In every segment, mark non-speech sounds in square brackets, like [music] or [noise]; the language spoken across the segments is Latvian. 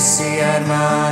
esi ar mani.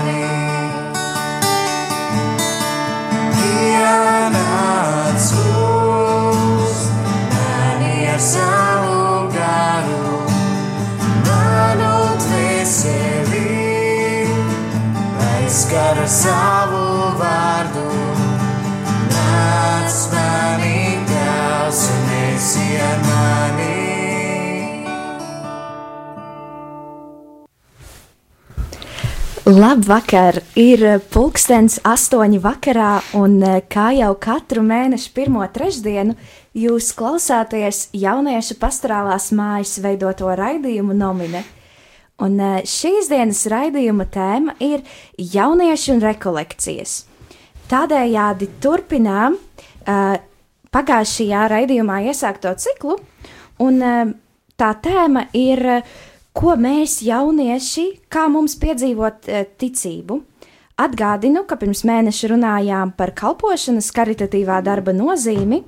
Labvakar! Ir pulkstenis astoņi vakarā, un eh, kā jau katru mēnešu pirmo trešdienu, jūs klausāties jauniešu pastorālās mājas veidoto raidījumu nomine. Un eh, šīs dienas raidījuma tēma ir jaunieši un rekolekcijas. Tādējādi turpinām uh, pagājušajā raidījumā iesākto ciklu, un uh, tā tēma ir uh, ko mēs, jaunieši, kā mums piedzīvot e, ticību. Atgādinu, ka pirms mēneša runājām par kalpošanas karitatīvā darba nozīmi,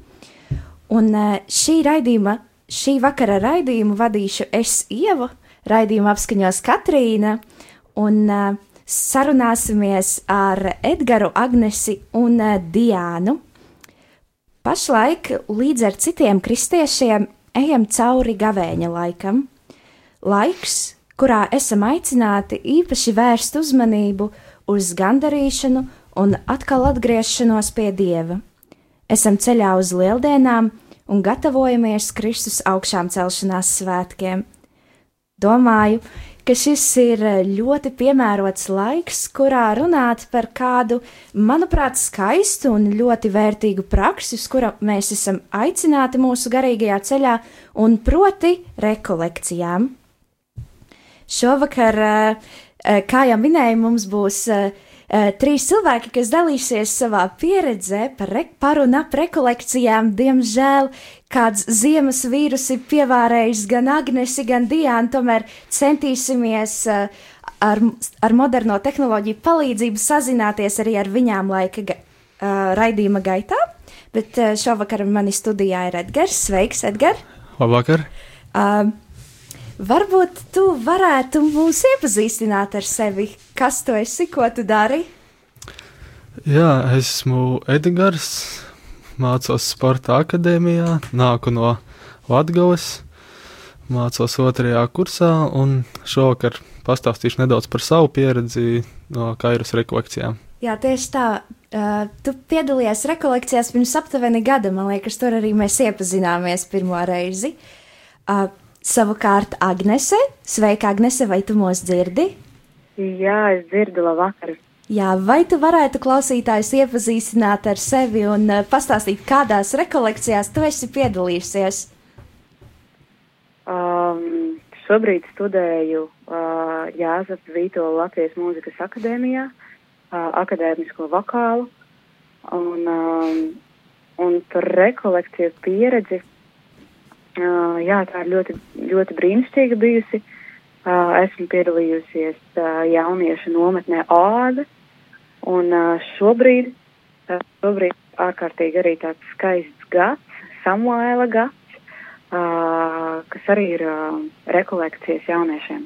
un e, šī raidījuma, šī vakara raidījumu vadīšu es Ieva, raidījumu apskaņos Katrīna, un e, sarunāsimies ar Edgaru, Agnesi un Diānu. Pašlaik līdz ar citiem kristiešiem ejam cauri gavēņa laikam laiks, kurā esam aicināti īpaši vērst uzmanību uz gandarīšanu un atkal atgriešanos pie Dieva. Esam ceļā uz lieldienām un gatavojamies Kristus augšām celšanās svētkiem. Domāju, ka šis ir ļoti piemērots laiks, kurā runāt par kādu, manuprāt, skaistu un ļoti vērtīgu praksi, uz kura mēs esam aicināti mūsu garīgajā ceļā, un proti rekolekcijām. Šovakar, eh, eh, kā jau minēju, mums būs eh, trīs cilvēki, kas dalīsies savā pieredzē par, re, par un ap rekolekcijām. Diemžēl kāds ziemas vīrus ir pievārējis gan Agnesi, gan Diānu, tomēr centīsimies ar, ar moderno tehnoloģiju palīdzību sazināties arī ar viņām laika ga, uh, raidījuma gaitā. Bet uh, šovakar manī studijā ir Edgars. Sveiks, Edgars! Labvakar! Uh, Varbūt tu varētu mūs iepazīstināt ar sevi, kas tu esi, ko tu dari? Jā, esmu Edgars, mācos Sporta akadēmijā, nāku no Latvijas, mācos otrajā kursā, un šovakar pastāstīšu nedaudz par savu pieredzi no Kairas rekolekcijām. Jā, tieši tā. Uh, tu piedalījies rekolekcijās pirms aptuveni gada, man liekas, tur arī mēs iepazināmies pirmo reizi. Uh, Savukārt, Agnese, sveika, Agnese, vai tu mūs dzirdi? Jā, es dzirdu, labvakar. Jā, vai tu varētu klausītājus iepazīstināt ar sevi un uh, pastāstīt, kādās rekolekcijās tu esi piedalījusies? Um, šobrīd studēju uh, Jāzep Vīto Latvijas mūzikas akadēmijā, uh, akadēmisko vokālu, un, um, un tur rekolekciju pieredzi jā, tā ir ļoti, ļoti brīnišķīga bijusi. Esmu piedalījusies jauniešu nometnē Āda, un šobrīd, šobrīd ārkārtīgi arī tāds skaists gads, Samuēla gads, kas arī ir rekolekcijas jauniešiem.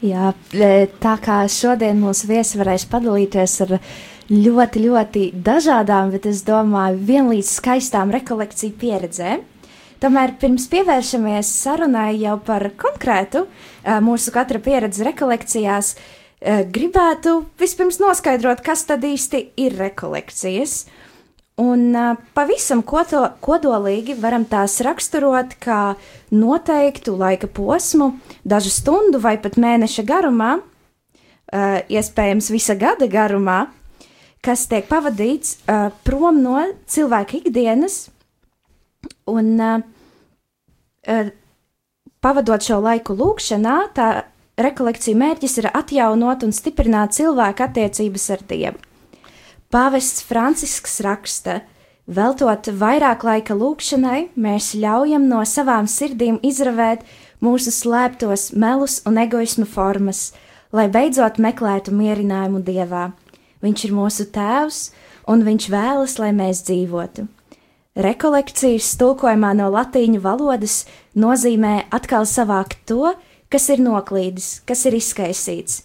Jā, tā kā šodien mūsu viesi varēs padalīties ar ļoti, ļoti dažādām, bet es domāju, vienlīdz skaistām rekolekciju pieredzēm. Tomēr pirms pievēršamies sarunai jau par konkrētu mūsu katra pieredzi rekolekcijās, gribētu vispirms noskaidrot, kas tad īsti ir rekolekcijas. Un uh, pavisam koto, kodolīgi varam tās raksturot kā noteiktu laika posmu, dažu stundu vai pat mēneša garumā, iespējams, visa gada garumā, kas tiek pavadīts prom no cilvēka ikdienas Un uh, pavadot šo laiku lūkšanā, tā rekolekcija mērķis ir atjaunot un stiprināt cilvēku attiecības ar Dievu. Pāvests Francisks raksta, veltot vairāk laika lūkšanai, mēs ļaujam no savām sirdīm izravēt mūsu slēptos melus un egoismu formas, lai beidzot meklētu mierinājumu Dievā. Viņš ir mūsu tēvs, un viņš vēlas, lai mēs dzīvotu. Rekolekcijas tulkojumā no latīņu valodas nozīmē atkal savākt to, kas ir noklīdis, kas ir izkaisīts.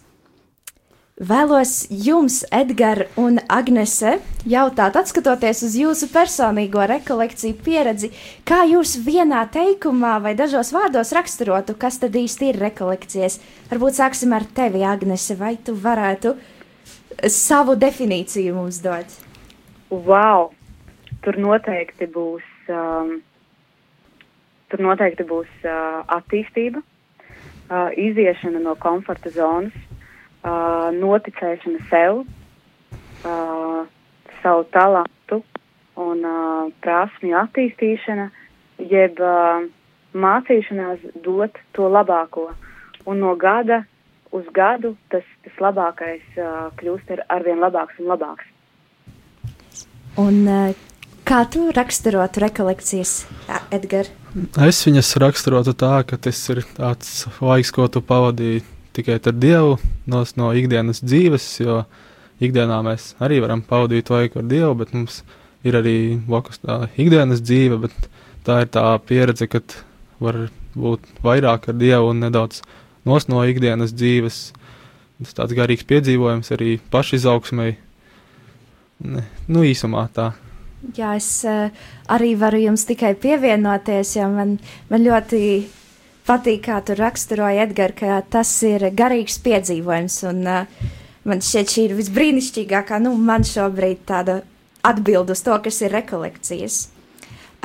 Vēlos jums, Edgars un Agnese, jautāt, skatoties uz jūsu personīgo rekolekciju pieredzi, kā jūs vienā teikumā vai dažos vārdos raksturotu, kas tad īsti ir rekolekcijas. Varbūt sāksim ar tevi, Agnese, vai tu varētu savu definīciju mums dot? Wow! Tur noteikti būs, um, tur noteikti būs uh, attīstība, uh, iziešana no komforta zonas uh, noticēšana sev, uh, savu talantu un uh, prasmju attīstīšana, jeb uh, mācīšanās dot to labāko. Un no gada uz gadu tas, tas labākais uh, kļūst ar, arvien labāks un labāks. Un, uh, kā tu raksturotu rekolekcijas, Edgars? Es viņas raksturotu tā, ka tas ir tāds laiks, ko tu pavadīji tikai ar Dievu no, no ikdienas dzīves, jo ikdienā mēs arī varam pavadīt laiku ar Dievu, bet mums ir arī blakus tā ikdienas dzīve, bet tā ir tā pieredze, ka var būt vairāk ar Dievu un nedaudz nos no ikdienas dzīves. Tas tāds garīgs piedzīvojums arī pašizaugsmai. Nu, īsumā tā. Jā, es uh, arī varu jums tikai pievienoties, jo man, man ļoti patīk, kā tu raksturoji, Edgars, ka tas ir garīgs piedzīvojums. Un, uh, man šķiet, šī ir visbrīnišķīgākā, nu, man šobrīd tāda atbild uz to, kas ir rekolekcijas.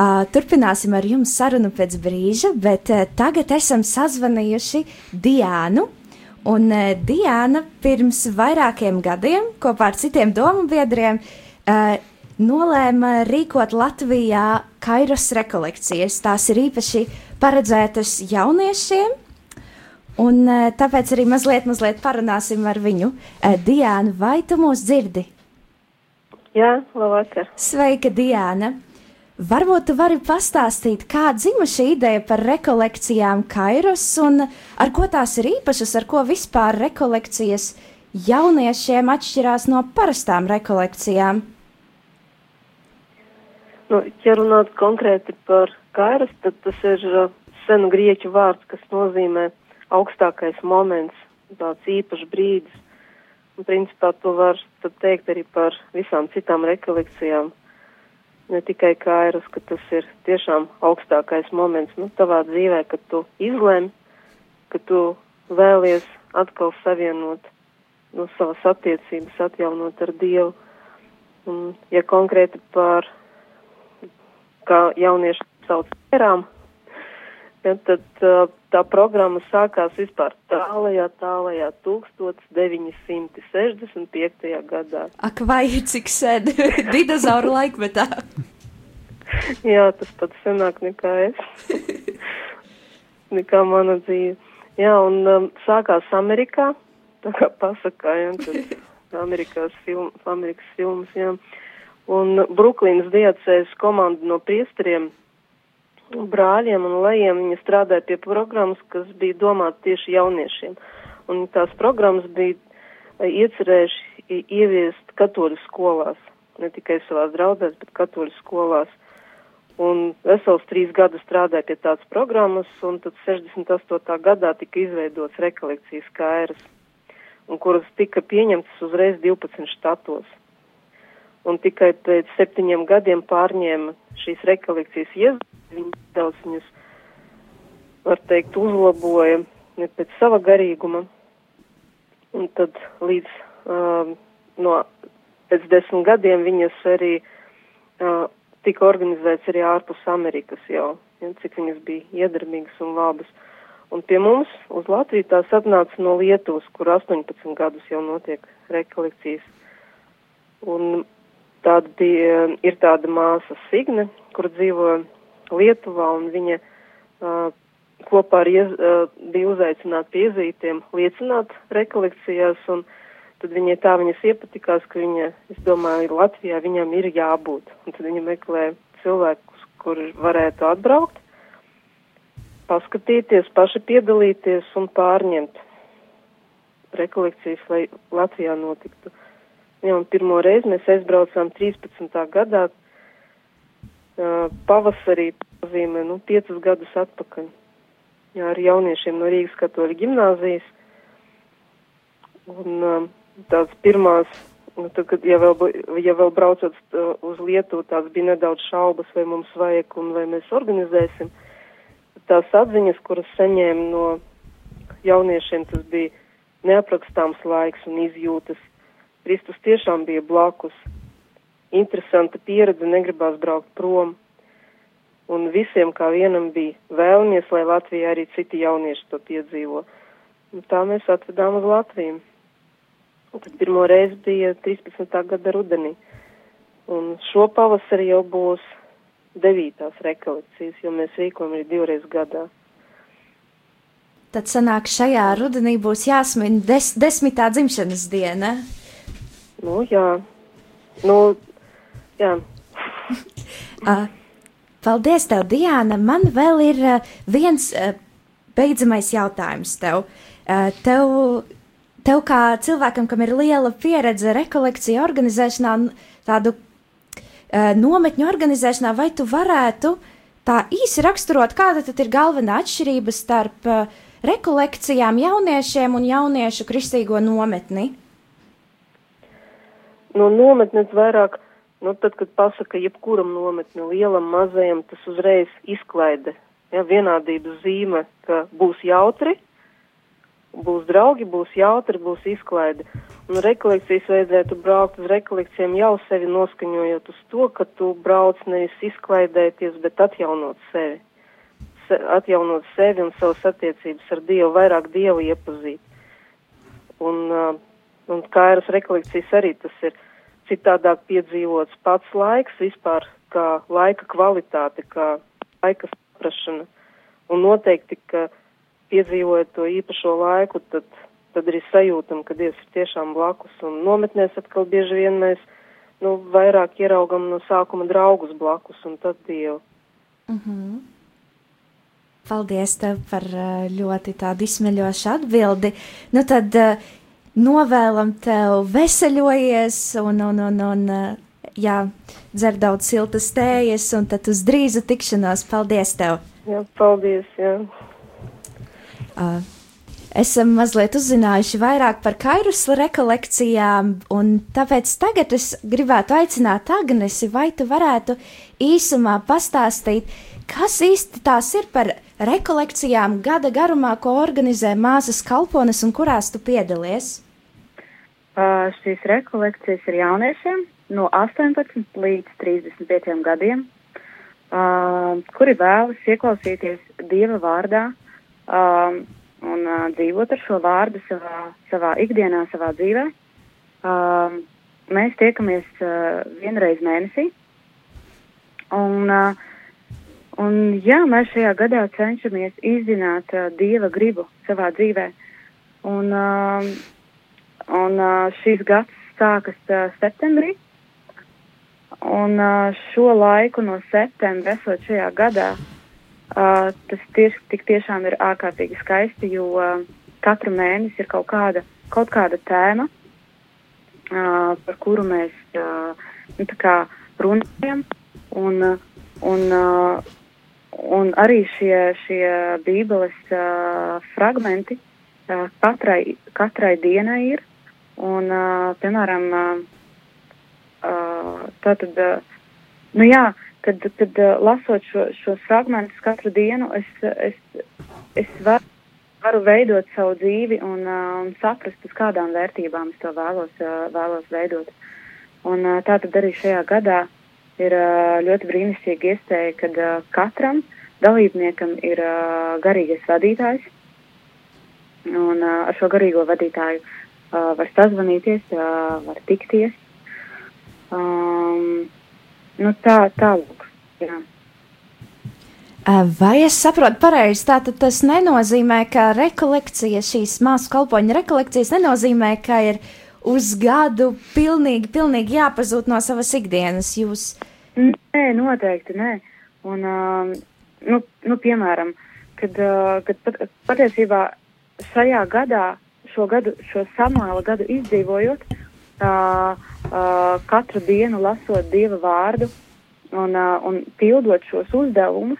Uh, turpināsim ar jums sarunu pēc brīža, bet uh, tagad esam sazvanījuši Diānu. Un uh, Diana pirms vairākiem gadiem kopā ar citiem domu biedriem uh, nolēma rīkot Latvijā Kairos rekolekcijas. Tās ir īpaši paredzētas jauniešiem. Un e, tāpēc arī mazliet, mazliet parunāsim ar viņu. E, Diana, vai tu mūs dzirdi? Jā, labvakar. Sveika, Diana! Varbūt tu vari pastāstīt, kā dzima šī ideja par rekolekcijām Kairos un ar ko tās ir īpašas, ar ko vispār rekolekcijas jauniešiem atšķirās no parastām rekolekcijām? Nu, ja runāt konkrēti par Kairos, tad tas ir uh, senu grieķu vārds, kas nozīmē augstākais moments, tāds īpašs brīdis. Un, principā, to var teikt arī par visām citām rekolekcijām. Ne tikai Kairos, ka tas ir tiešām augstākais moments nu, tavā dzīvē, kad tu izlēmi, ka tu vēlies atkal savienot nu, savas attiecības, atjaunot ar Dievu. Un, ja konkrēti par kā jaunieši sauc pērām. Ja, tad uh, tā programma sākās vispār tālajā, tālajā 1965. gadā. Ak, vai cik sen [laughs] dinozauru laikmetā? [laughs] Jā, tas pat senāk nekā es. [laughs] nekā mana dzīve. Jā, un um, sākās Amerikā, tā kā pasakā, ja, tad Amerikās film, Amerikas filmas, jā. Un Bruklinas diacēs komanda no priesteriem brāļiem un lejiem viņa strādāja pie programmas, kas bija domāta tieši jauniešiem. Un tās programmas bija e, iecerējuši ieviest katoļu skolās, ne tikai savās draudēs, bet katoļu skolās. Un vesels trīs gadus strādāja pie tādas programmas, un tad 68. gadā tika izveidots rekolekcijas kairas, un kuras tika pieņemtas uzreiz 12 štatos. Un tikai pēc septiņiem gadiem pārņēma šīs rekolekcijas iezvērts Viņi daudz viņus, var teikt, uzlaboja ne pēc sava garīguma. Un tad līdz uh, no pēc desmit gadiem viņas arī uh, tika organizēts arī ārpus Amerikas jau, ja, cik viņas bija iedarbīgas un labas. Un pie mums uz Latviju tās atnāca no Lietuvas, kur 18 gadus jau notiek rekolekcijas. Un tāda bija, ir tāda māsa Signe, kur dzīvo Lietuvā, un viņa uh, kopā ar iez, uh, bija uzaicināta pie iezītiem liecināt rekolekcijās, un tad viņai tā viņas iepatikās, ka viņa, es domāju, Latvijā viņam ir jābūt, un tad viņa meklē cilvēkus, kuri varētu atbraukt, paskatīties, paši piedalīties un pārņemt rekolekcijas, lai Latvijā notiktu. Jā, un pirmo reizi mēs aizbraucām 13. gadā, pavasarī, nozīmē, nu, piecus gadus atpakaļ. Jā, ar jauniešiem no Rīgas katoļu gimnāzijas. Un tās pirmās, nu, tad, kad, ja vēl, ja vēl braucot uz Lietuvu, tās bija nedaudz šaubas, vai mums vajag un vai mēs organizēsim. Tās atziņas, kuras saņēma no jauniešiem, tas bija neaprakstāms laiks un izjūtas. Kristus tiešām bija blakus. Interesanta pieredze, negribās braukt prom. Un visiem kā vienam bija vēlamies, lai Latvijā arī citi jaunieši to piedzīvo. Un tā mēs atvedām uz Latviju. Un tad pirmo reizi bija 13. gada rudenī. Un šo pavasari jau būs devītās rekolekcijas, jo mēs rīkojam arī divreiz gadā. Tad sanāk, šajā rudenī būs jāsmin des, desmitā dzimšanas diena. Nu, jā. Nu, jā. [laughs] Uh, paldies, tev, Diana. Man vēl ir uh, viens uh, beidzamais jautājums tev. Uh, tev. Tev kā cilvēkam, kam ir liela pieredze rekolekciju organizēšanā, tādu uh, nometņu organizēšanā, vai tu varētu tā īsi raksturot, kāda tad ir galvenā atšķirība starp uh, rekolekcijām jauniešiem un jauniešu kristīgo nometni? No nometnes vairāk, nu, tad, kad pasaka jebkuram nometni, lielam, mazajam, tas uzreiz izklaide. Ja, vienādības zīme, ka būs jautri, būs draugi, būs jautri, būs izklaide. Un rekolekcijas vajadzētu braukt uz rekolekcijām jau sevi noskaņojot uz to, ka tu brauc nevis izklaidēties, bet atjaunot sevi. Se, atjaunot sevi un savas attiecības ar Dievu, vairāk Dievu iepazīt. Un, uh, un kāras rekolekcijas arī tas ir citādāk piedzīvots pats laiks, vispār kā laika kvalitāte, kā laika saprašana. Un noteikti, ka piedzīvojot to īpašo laiku, tad, tad arī sajūtam, ka Dievs ir tiešām blakus. Un nometnēs atkal bieži vien mēs nu, vairāk ieraugam no sākuma draugus blakus un tad Dievu. Mm -hmm. Paldies tev par uh, ļoti tādu izsmeļošu atbildi. Nu tad uh, novēlam tev veseļojies un, un, un, un uh, jā, dzer daudz siltas tējas un tad uz drīzu tikšanos. Paldies tev! Jā, paldies! Jā. Uh, esam mazliet uzzinājuši vairāk par kairusla rekolekcijām, un tāpēc tagad es gribētu aicināt Agnesi, vai tu varētu īsumā pastāstīt, kas īsti tās ir par rekolekcijām gada garumā, ko organizē māsas kalpones un kurās tu piedalies? Uh, šīs rekolekcijas ir jauniešiem no 18 līdz 35 gadiem, uh, kuri vēlas ieklausīties Dieva vārdā um, un uh, dzīvot ar šo vārdu savā, savā ikdienā, savā dzīvē. Um, mēs tiekamies uh, vienreiz mēnesī. Un, uh, un jā, mēs šajā gadā cenšamies izzināt uh, Dieva gribu savā dzīvē. Un, uh, un uh, šīs gads sākas uh, septembrī. Un uh, šo laiku no septembra esot šajā gadā, uh, tas tieši, tik tiešām ir ārkārtīgi skaisti, jo uh, katru mēnesi ir kaut kāda, kaut kāda tēma, uh, par kuru mēs uh, runājam. Un, uh, un, uh, un arī šie, šie bībeles uh, fragmenti uh, katrai, katrai dienai ir. Un, uh, piemēram, uh, uh, tātad, uh, nu jā, kad, kad uh, lasot šo, šos fragmentus katru dienu, es, es, es varu, varu veidot savu dzīvi un, uh, un saprast, uz kādām vērtībām es to vēlos, uh, vēlos veidot. Un uh, tātad arī šajā gadā ir uh, ļoti brīnišķīgi iespēja, kad uh, katram dalībniekam ir uh, garīgais vadītājs. Un uh, ar šo garīgo vadītāju uh, var sazvanīties, uh, var tikties. Um, nu tā, tālāk. Jā. Uh, Vai es saprotu pareizi? Tātad tas nenozīmē, ka rekolekcija, šīs māsu kalpoņa rekolekcijas nenozīmē, ka ir uz gadu pilnīgi, pilnīgi jāpazūd no savas ikdienas. Jūs Nē, noteikti nē. Un, uh, nu, nu, piemēram, kad, uh, kad pat, patiesībā šajā gadā, šo gadu, šo samāla gadu izdzīvojot, uh, uh, katru dienu lasot Dieva vārdu un, uh, un pildot šos uzdevumus,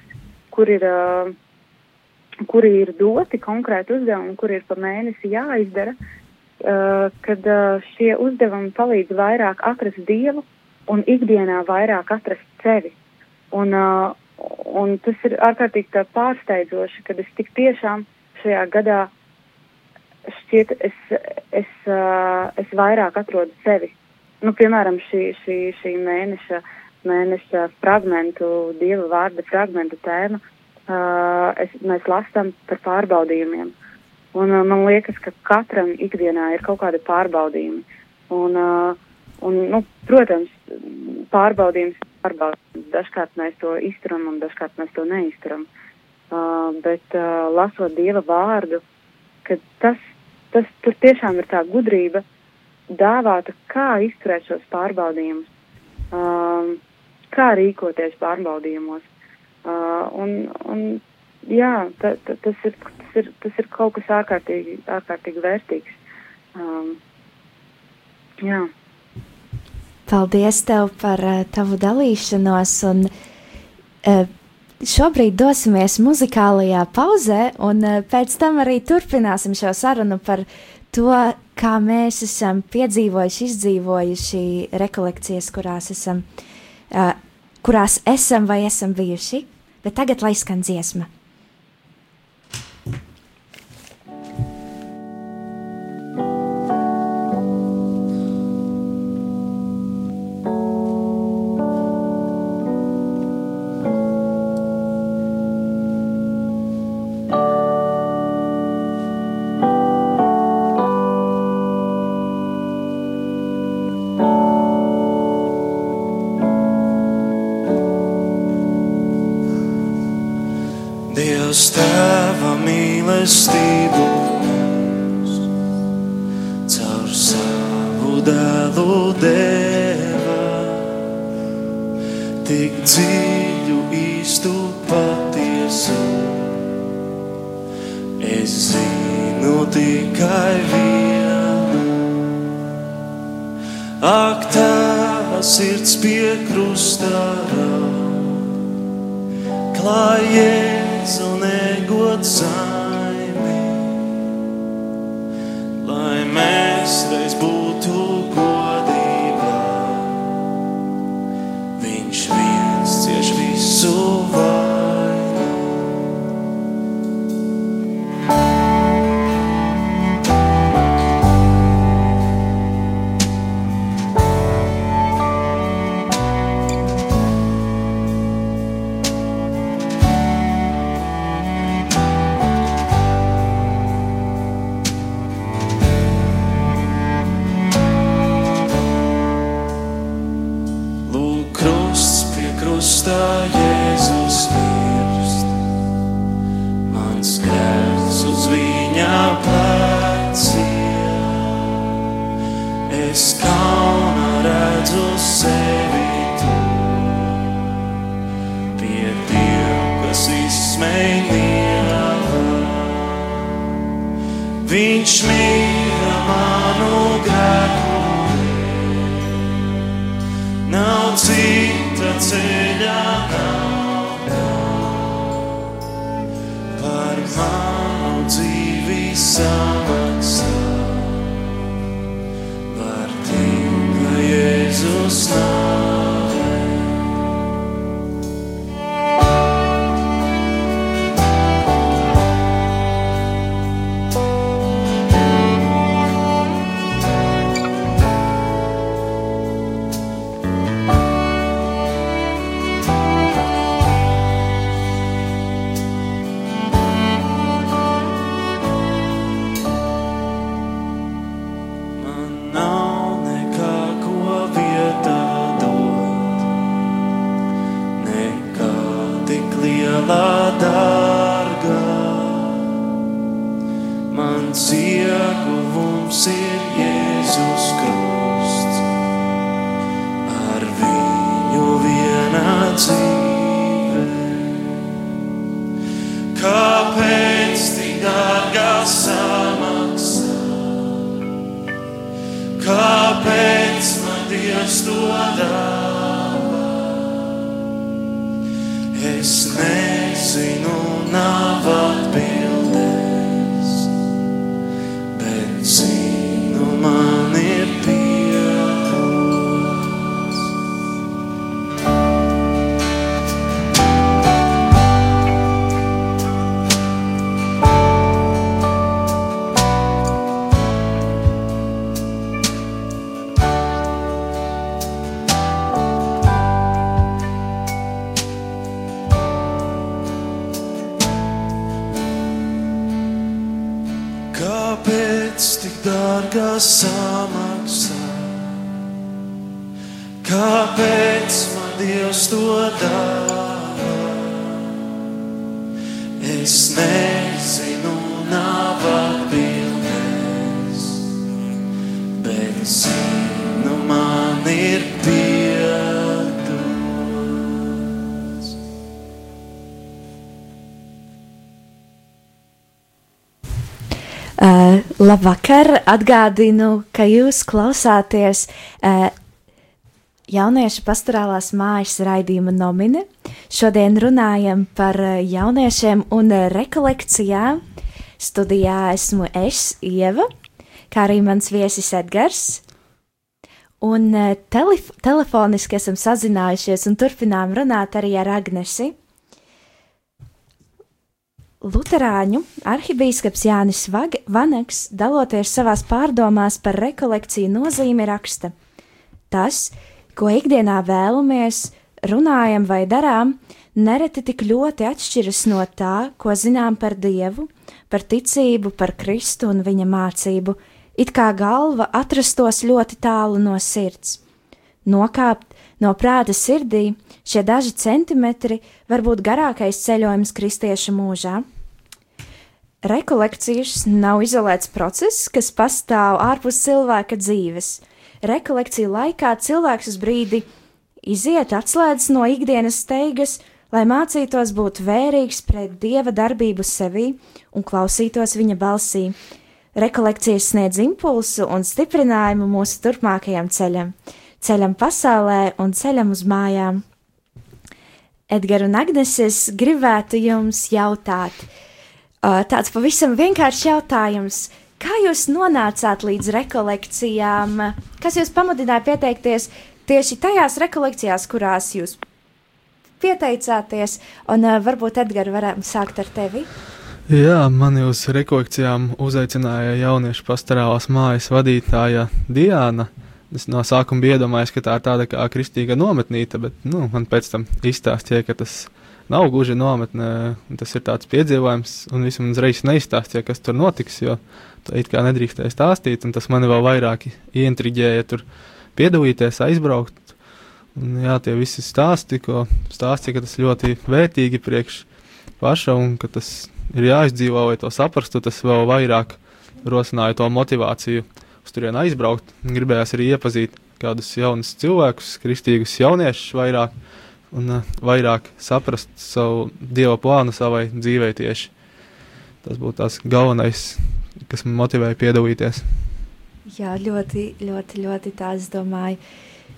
kur ir, uh, kuri ir doti konkrēti uzdevumi, kur ir pa mēnesi jāizdara, uh, kad uh, šie uzdevumi palīdz vairāk atrast Dievu un ikdienā vairāk atrast sevi. Un, uh, un tas ir ārkārtīgi pārsteidzoši, kad es tik tiešām šajā gadā šķiet, es, es, uh, es vairāk atrodu sevi. Nu, piemēram, šī, šī, šī mēneša, mēneša fragmentu, dieva vārda fragmentu tēma, uh, es, mēs lasām par pārbaudījumiem. Un uh, man liekas, ka katram ikdienā ir kaut kādi pārbaudījumi. Un, uh, un, nu, protams, pārbaudījums pārbaudījums. Dažkārt mēs to izturam un dažkārt mēs to neizturam. Uh, bet uh, lasot Dieva vārdu, ka tas, tas tur tiešām ir tā gudrība dāvāta, kā izturēt šos pārbaudījumus, um, kā rīkoties pārbaudījumos. Uh, un, un, jā, ta, ta, tas, ir, tas, ir, tas ir kaut kas ārkārtīgi, ārkārtīgi vērtīgs. Um, jā. Paldies tev par uh, tavu dalīšanos. Un, uh, Šobrīd dosimies muzikālajā pauzē, un uh, pēc tam arī turpināsim šo sarunu par to, kā mēs esam piedzīvojuši, izdzīvojuši rekolekcijas, kurās esam, uh, kurās esam vai esam bijuši. Bet tagad lai skan dziesma. Labvakar! Atgādinu, ka jūs klausāties uh, jauniešu pastorālās mājas raidījuma nomine. Šodien runājam par uh, jauniešiem un rekolekcijām. Studijā esmu es, Ieva, kā arī mans viesis Edgars. Un uh, telef telefoniski esam sazinājušies un turpinām runāt arī ar Agnesi. Lutāņu arhibīskaps Jānis Vag Vanaks, daloties savās pārdomās par rekolekciju nozīmi, raksta: Tas, ko ikdienā vēlamies, runājam vai darām, nereti tik ļoti atšķiras no tā, ko zinām par Dievu, par ticību, par Kristu un viņa mācību, it kā galva atrastos ļoti tālu no sirds. Nokāpt no prāta sirdī, šie daži centimetri var būt garākais ceļojums kristieša mūžā. Rekolekcijas nav izolēts process, kas pastāv ārpus cilvēka dzīves. Rekolekciju laikā cilvēks uz brīdi iziet, atslēdzas no ikdienas steigas, lai mācītos būt vērīgs pret dieva darbību sevī un klausītos viņa balsī. Rekolekcijas sniedz impulsu un stiprinājumu mūsu turpmākajam ceļam, ceļam pasaulē un ceļam uz mājām. Edgars un Agnēs, es gribētu jums jautāt, uh, tāds pavisam vienkāršs jautājums. Kā jūs nonācāt līdz rekolekcijām? Kas jūs pamudināja pieteikties tieši tajās rekolekcijās, kurās jūs pieteicāties? Un uh, varbūt Edgars varam sākt ar tevi. Jā, mani uz rekolekcijām uzaicināja jauniešu pastorālās mājas vadītāja Diana. Es no sākuma biju iedomājies, ka tā ir tāda kā kristīga nometnīte, bet nu, man pēc tam izstāstīja, ka tas nav gluži nometne. Tas ir tāds piedzīvojums, un visam man uzreiz neizstāstīja, kas tur notiks, jo to it kā nedrīkstēja stāstīt, tas mani vēl vairāk ieintriģēja tur piedalīties, aizbraukt. Un, jā, tie visi stāsti, ko stāstīja, ka tas ļoti vērtīgi priekš paša, un ka tas ir jāizdzīvo, lai to saprastu, tas vēl vairāk rosināja to motivāciju uz turieni aizbraukt. Gribējās arī iepazīt kādus jaunus cilvēkus, kristīgus jauniešus vairāk un uh, vairāk saprast savu dieva plānu savai dzīvei tieši. Tas būtu tas galvenais, kas man motivēja piedalīties. Jā, ļoti, ļoti, ļoti tā es domāju.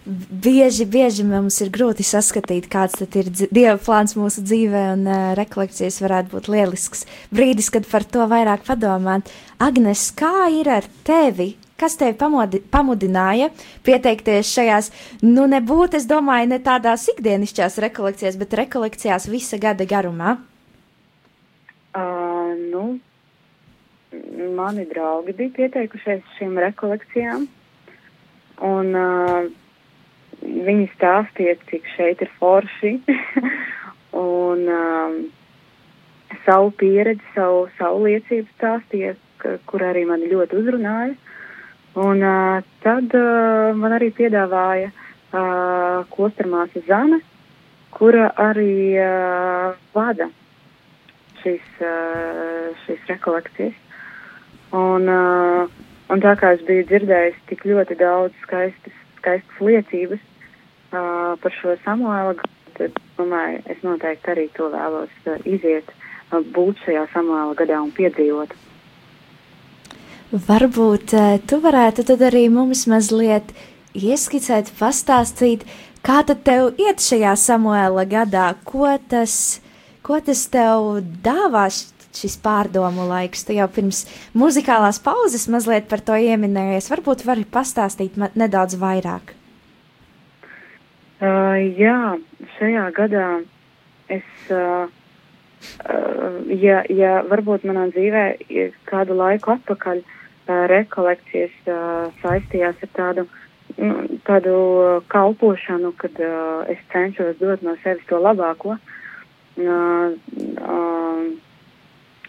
Bieži, bieži mums ir grūti saskatīt, kāds ir dieva plāns mūsu dzīvē, un uh, rekolekcijas varētu būt lielisks brīdis, kad par to vairāk padomāt. Agnes, kā ir ar tevi? Kas tevi pamodi, pamudināja pieteikties šajās, nu, nebūtu, es domāju, ne tādās ikdienišķās rekolekcijās, bet rekolekcijās visa gada garumā? Uh, nu, mani draugi bija pieteikušies šīm rekolekcijām, un uh, viņi stāstīja, cik šeit ir forši, [laughs] un um, savu pieredzi, savu, savu liecību stāstīja, kur arī mani ļoti uzrunāja. Un uh, tad uh, man arī piedāvāja uh, klostermāsa Zana, kura arī uh, vada šīs, uh, šīs rekolekcijas. Un, uh, un tā kā es biju dzirdējis tik ļoti daudz skaistas, skaistas liecības uh, par šo Samuēlu, tad domāju, es noteikti arī to vēlos uh, iziet, uh, būt šajā Samuēla gadā un piedzīvot. Varbūt uh, tu varētu tad arī mums mazliet ieskicēt, pastāstīt, kā tad tev iet šajā Samuēla gadā, ko tas, ko tas tev dāvās šis pārdomu laiks. Tu jau pirms muzikālās pauzes mazliet par to ieminējies. Varbūt vari pastāstīt nedaudz vairāk. Uh, jā, šajā gadā es, uh, uh, ja, ja varbūt manā dzīvē kādu laiku atpakaļ uh, rekolekcijas saistījās ar tādu, nu, tādu kalpošanu, kad es cenšos dot no sevis to labāko.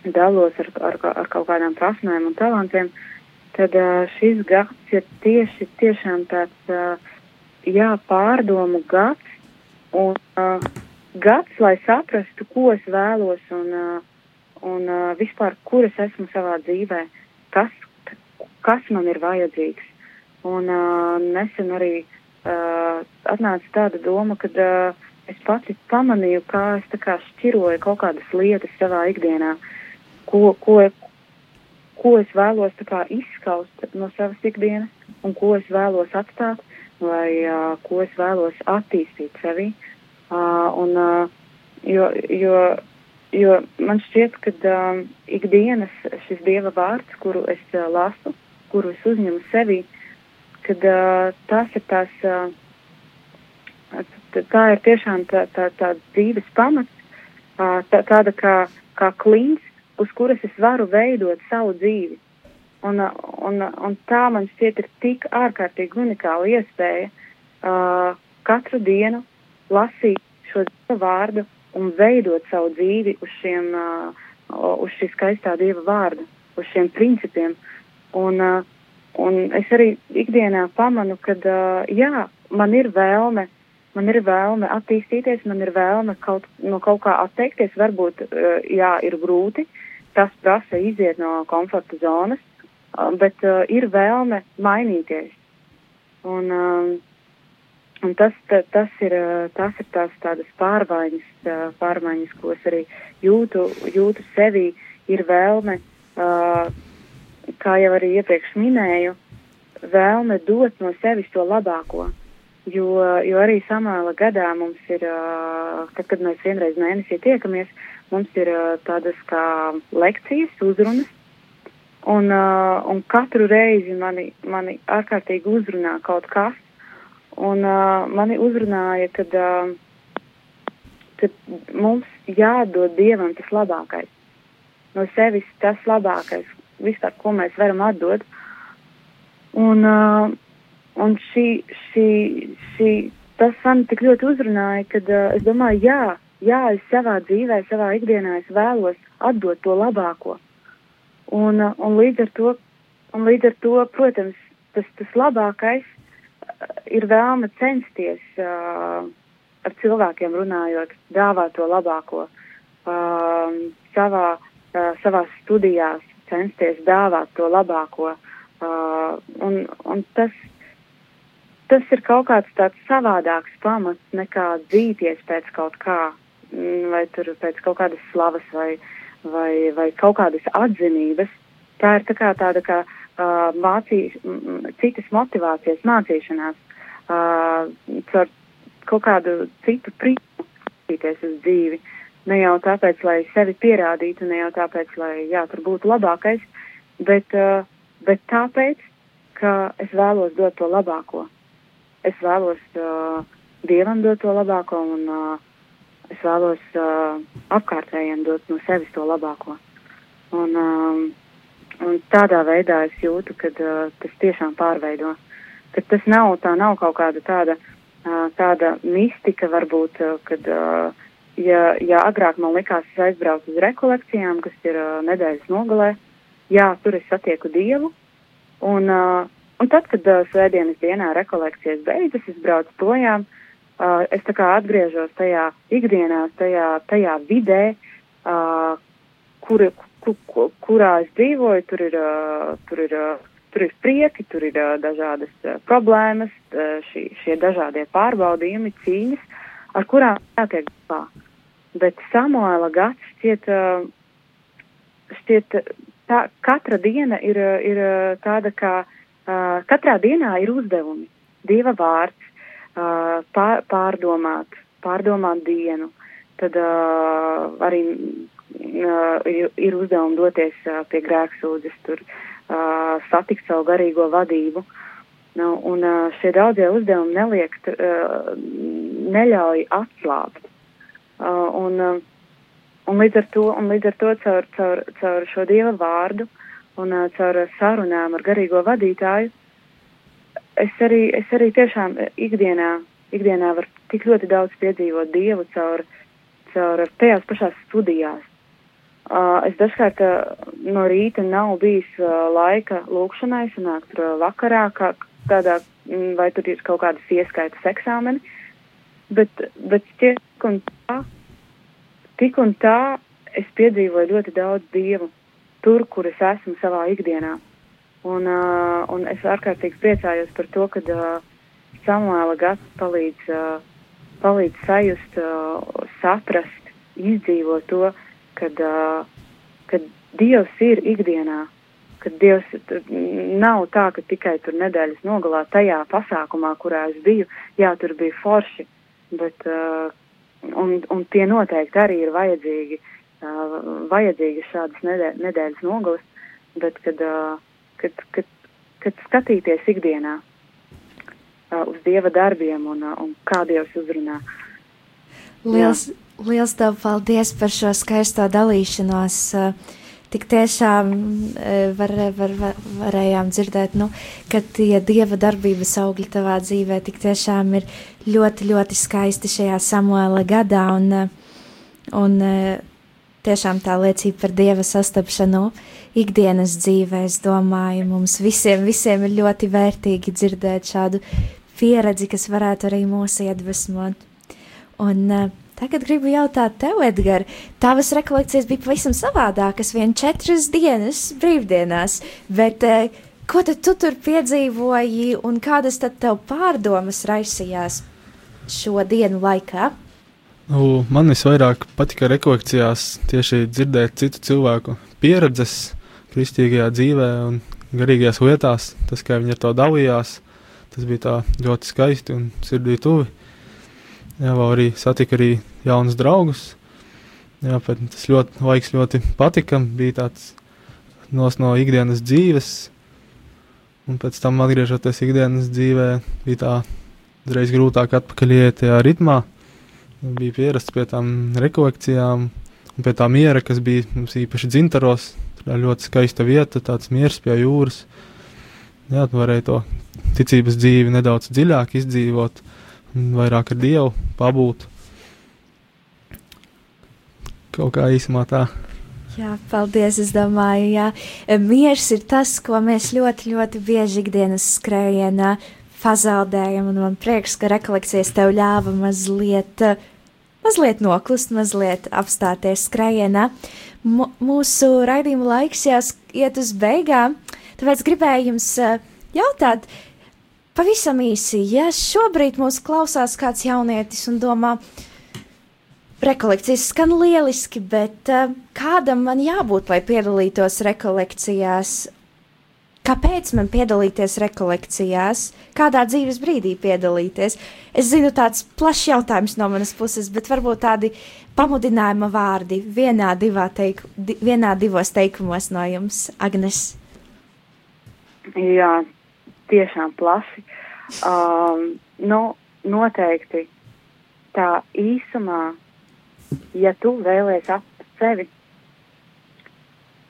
Dalos ar, ar, ar kaut kādām prasmēm un talantiem, tad šis gads ir tieši tāds, jā, pārdomu gads. Un gads, lai saprastu, ko es vēlos un, un vispār, kur es esmu savā dzīvē, kas, kas man ir vajadzīgs. Un uh, nesen arī uh, atnāca tāda doma, ka uh, es pati pamanīju, kā es tā kā šķiroju kaut kādas lietas savā ikdienā. Ko, ko, ko es vēlos kā, izskaust no savas ikdienas un ko es vēlos atstāt vai uh, ko es vēlos attīstīt sevī. Uh, un, uh, jo, jo, jo man šķiet, ka uh, ikdienas šis dieva vārds, kuru es uh, lasu, kuru es uzņemu sevī, kad uh, tas ir tās, uh, tā ir tiešām tā, tā, tā dzīves pamats, uh, tā, tāda kā, kā klīns, uz kuras es varu veidot savu dzīvi. Un, un, un tā man šķiet ir tik ārkārtīgi unikāla iespēja uh, katru dienu lasīt šo vārdu un veidot savu dzīvi uz, šiem, uh, uz šī skaistā dieva vārda, uz šiem principiem. Uh, un es arī ikdienā pamanu, ka uh, jā, man ir vēlme uh, man ir vēlme attīstīties, man ir vēlme kaut, no kaut kā atteikties. Varbūt, uh, jā, ir grūti, tas prasa iziet no komforta zonas, uh, bet uh, ir vēlme mainīties. Un, un tas, ta, tas, ir, tas ir tās tādas pārmaiņas, pārmaiņas, ko es arī jūtu, jūtu sevī, ir vēlme, kā jau arī iepriekš minēju, vēlme dot no sevis to labāko. Jo, jo arī samāla gadā mums ir, tad, kad mēs vienreiz mēnesī tiekamies, mums ir tādas kā lekcijas, uzrunas. Un, un katru reizi mani, mani ārkārtīgi uzrunā kaut kas. Un mani uzrunāja, kad, kad mums jādod Dievam tas labākais. No sevis tas labākais, vispār, ko mēs varam atdot. Un, uh, Un šī, šī, šī, tas man tik ļoti uzrunāja, ka uh, es domāju, jā, jā, es savā dzīvē, savā ikdienā es vēlos atdot to labāko. Un, uh, un, līdz, ar to, un līdz ar to, protams, tas, tas labākais uh, ir vēlme censties uh, ar cilvēkiem runājot, dāvāt to labāko uh, savā, uh, savās studijās, censties dāvāt to labāko. Uh, un, un tas, tas ir kaut kāds tāds savādāks pamats nekā dzīties pēc kaut kā, mm, vai tur pēc kaut kādas slavas vai, vai, vai kaut kādas atzinības. Tā ir tā kā tāda kā uh, mācīs, citas motivācijas, mācīšanās, uh, caur kaut kādu citu prieku skatīties uz dzīvi. Ne jau tāpēc, lai sevi pierādītu, ne jau tāpēc, lai jā, tur būtu labākais, bet, uh, bet tāpēc, ka es vēlos dot to labāko es vēlos uh, dievam dot to labāko un uh, es vēlos uh, apkārtējiem dot no sevis to labāko. Un, um, un tādā veidā es jūtu, ka uh, tas tiešām pārveido. Ka tas nav, tā nav kaut kāda tāda, uh, tāda mistika varbūt, uh, kad, uh, ja, ja agrāk man likās, es aizbraucu uz rekolekcijām, kas ir uh, nedēļas nogalē, jā, tur es satieku Dievu, un uh, Un tad, kad uh, svētdienas dienā rekolekcijas beidzas, es braucu projām, uh, es tā kā atgriežos tajā ikdienā, tajā, tajā vidē, uh, kur, ku, ku, kurā es dzīvoju, tur ir, uh, tur ir, uh, tur ir prieki, tur ir uh, dažādas uh, problēmas, uh, šī, šie dažādie pārbaudījumi, cīņas, ar kurām jātiek galā. Bet Samuēla gads šķiet, šķiet tā, katra diena ir, ir tāda kā katrā dienā ir uzdevumi. Dieva vārds, pār, pārdomāt, pārdomāt dienu, tad arī ir, uzdevumi doties pie grēksūdzes, tur satikt savu garīgo vadību. Nu, un šie daudzie uzdevumi neliek, neļauj atslābt. Un, un līdz to, un līdz ar to caur, caur, caur šo Dieva vārdu un caur sarunām ar garīgo vadītāju, es arī, es arī tiešām ikdienā, ikdienā varu tik ļoti daudz piedzīvot Dievu caur, caur tajās pašās studijās. Uh, es dažkārt uh, no rīta nav bijis uh, laika lūkšanai, sanāk tur uh, vakarā, kā tādā, vai tur ir kaut kādas ieskaitas eksāmeni, bet, bet tik un tā, tik un tā es piedzīvoju ļoti daudz Dievu tur, kur es esmu savā ikdienā. Un, uh, un es ārkārtīgi priecājos par to, ka uh, Samuēla gads palīdz, uh, palīdz sajust, uh, saprast, izdzīvot to, kad, uh, kad Dievs ir ikdienā, kad Dievs nav tā, ka tikai tur nedēļas nogalā tajā pasākumā, kurā es biju, jā, tur bija forši, bet, uh, un, un tie noteikti arī ir vajadzīgi, uh, vajadzīgi šādas nedē, nedēļas nogalas, bet, kad, uh, kad, kad, kad skatīties ikdienā uh, uz Dieva darbiem un, uh, un kā Dievs uzrunā. Liels, Jā. liels tev paldies par šo skaisto dalīšanos. Uh, tik tiešām var, var, var, varējām dzirdēt, nu, ka tie dieva darbības augļi tavā dzīvē tik tiešām ir ļoti, ļoti skaisti šajā Samuēla gadā. Un, un tiešām tā liecība par dieva sastapšanu ikdienas dzīvē, es domāju, mums visiem, visiem ir ļoti vērtīgi dzirdēt šādu pieredzi, kas varētu arī mūs iedvesmot. Un, uh, Tagad gribu jautāt tev, Edgars, tavas rekolekcijas bija pavisam savādākas, vien četras dienas brīvdienās, bet eh, ko tu tur piedzīvoji un kādas tad tev pārdomas raisījās šo dienu laikā? Nu, man visvairāk patika rekolekcijās tieši dzirdēt citu cilvēku pieredzes kristīgajā dzīvē un garīgajās lietās. Tas, kā viņi ar to dalījās, tas bija tā ļoti skaisti un sirdī tuvi. Jā, vēl arī satika arī jaunus draugus. Jā, tas ļoti, laiks ļoti patika. Bija tāds nos no ikdienas dzīves, un pēc tam atgriežoties ikdienas dzīvē, bija tā reiz grūtāk atpakaļ iet tajā ritmā. Bija pierasts pie tām rekolekcijām un pie tā miera, kas bija mums īpaši dzintaros. Tā ļoti skaista vieta, tāds miers pie jūras. Jā, tu varēji to ticības dzīvi nedaudz dziļāk izdzīvot vairāk ar Dievu pabūt. Kaut kā īsumā tā. Jā, paldies. Es domāju, jā, miers ir tas, ko mēs ļoti, ļoti bieži ikdienas skrējienā pazaudējam. Un man prieks, ka rekolekcijas tev ļāva mazliet, mazliet noklust, mazliet apstāties skrējienā. M mūsu raidījuma laiks jāiet uz beigām, tāpēc gribēju jums jautāt, uh, Pavisam īsi, ja šobrīd mūs klausās kāds jaunietis un domā, rekolekcijas skan lieliski, bet uh, kādam man jābūt, lai piedalītos rekolekcijās? Kāpēc man piedalīties rekolekcijās? Kādā dzīves brīdī piedalīties? Es zinu, tāds plašs jautājums no manas puses, bet varbūt tādi pamudinājuma vārdi vienā, teiku, di, vienā divos teikumos no jums, Agnes. Jā, tiešām plaši. Um, nu, noteikti tā īsumā, ja tu vēlēsies atrast sevi,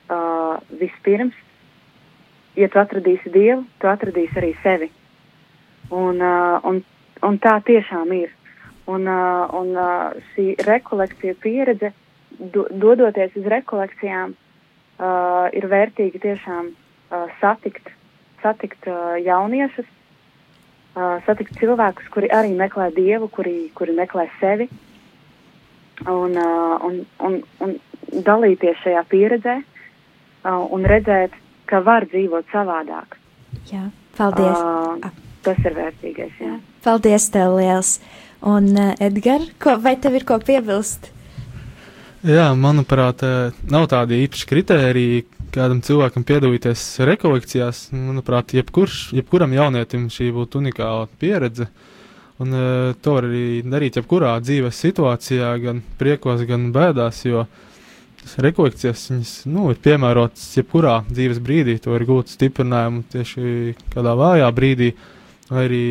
uh, vispirms, ja tu atradīsi Dievu, tu atradīsi arī sevi. Un, uh, un, un tā tiešām ir. Un, uh, un uh, šī rekolekcija pieredze, do, dodoties uz rekolekcijām, uh, ir vērtīgi tiešām uh, satikt satikt uh, jauniešus, uh, satikt cilvēkus, kuri arī meklē dievu, kuri, kuri meklē sevi, un, uh, un, un, un dalīties šajā pieredzē uh, un redzēt, ka var dzīvot savādāk. Jā, paldies. Uh, tas ir vērtīgais. Jā. Paldies, tev liels. Un, uh, Edgars, vai tev ir ko piebilst? Jā, manuprāt, nav tādi īpaši kritēriji, kādam cilvēkam piedalīties rekolekcijās, manuprāt, jebkurš, jebkuram jaunietim šī būtu unikāla pieredze. Un uh, to var arī darīt jebkurā dzīves situācijā, gan priekos, gan bēdās, jo rekolekcijas viņas, nu, ir piemērotas jebkurā dzīves brīdī. To var gūt stiprinājumu tieši kādā vājā brīdī, vai arī,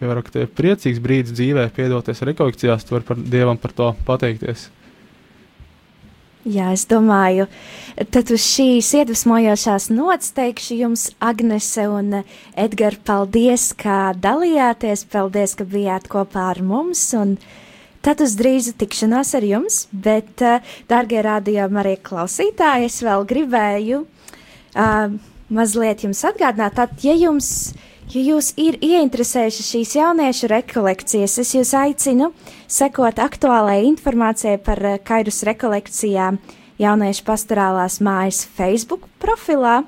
ka tev ir priecīgs brīdis dzīvē, piedoties rekolekcijās, tu vari par Dievam par to pateikties. Jā, es domāju, tad uz šīs iedvesmojošās nots teikšu jums, Agnese un Edgars, paldies, ka dalījāties, paldies, ka bijāt kopā ar mums, un tad uz drīzu tikšanos ar jums, bet, dārgie rādījumi arī klausītāji, es vēl gribēju uh, mazliet jums atgādināt, tad, ja jums Ja jūs ir ieinteresējuši šīs jauniešu rekolekcijas, es jūs aicinu sekot aktuālajai informācijai par eh, kairus rekolekcijām jauniešu pastorālās mājas Facebook profilā.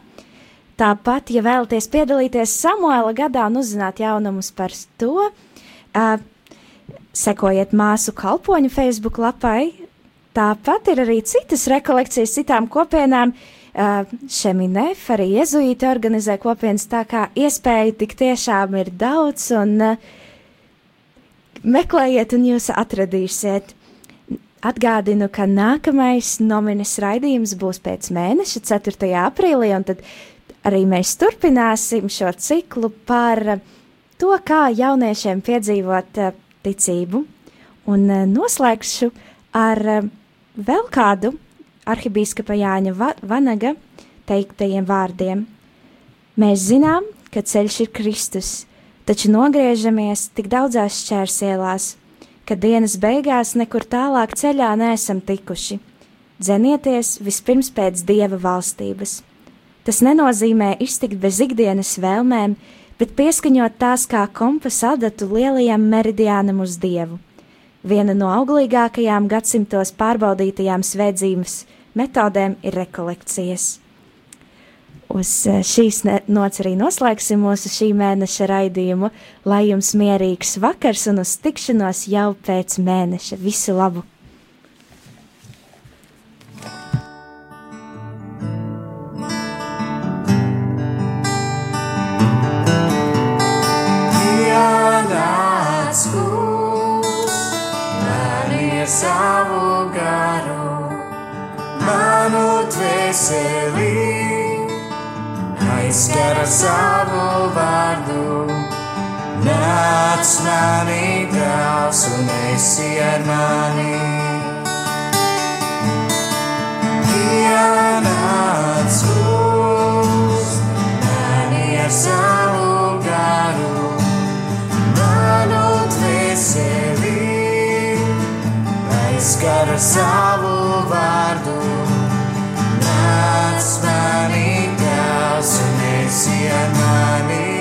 Tāpat, ja vēlaties piedalīties Samuela gadā un uzzināt jaunumus par to, uh, sekojiet māsu kalpoņu Facebook lapai. Tāpat ir arī citas rekolekcijas citām kopienām, uh, Šeminef, arī jezuīti organizē kopienas, tā kā iespēju tik tiešām ir daudz, un uh, meklējiet, un jūs atradīsiet. Atgādinu, ka nākamais nominis raidījums būs pēc mēneša, 4. aprīlī, un tad arī mēs turpināsim šo ciklu par to, kā jauniešiem piedzīvot uh, ticību. Un uh, noslēgšu ar uh, vēl kādu arhibīskapa Jāņa Va Vanaga teiktajiem vārdiem. Mēs zinām, ka ceļš ir Kristus, taču nogriežamies tik daudzās šķērsielās, ka dienas beigās nekur tālāk ceļā neesam tikuši. Dzenieties vispirms pēc Dieva valstības. Tas nenozīmē iztikt bez ikdienas vēlmēm, bet pieskaņot tās kā kompasa adatu lielajam meridiānam uz Dievu. Viena no auglīgākajām gadsimtos pārbaudītajām svētzīmes metodēm ir rekolekcijas. Uz eh, šīs nots arī noslēgsim mūsu šī mēneša raidījumu. Lai jums mierīgs vakars un uz tikšanos jau pēc mēneša. Visu labu! Dvēseli, aizskara savu vārdu. Nāc manī, tēvs, un esi ar mani. Ienāc kungs, mani ar savu garu, manu dvēseli, aizskara savu vārdu mani tās un esi ar mani.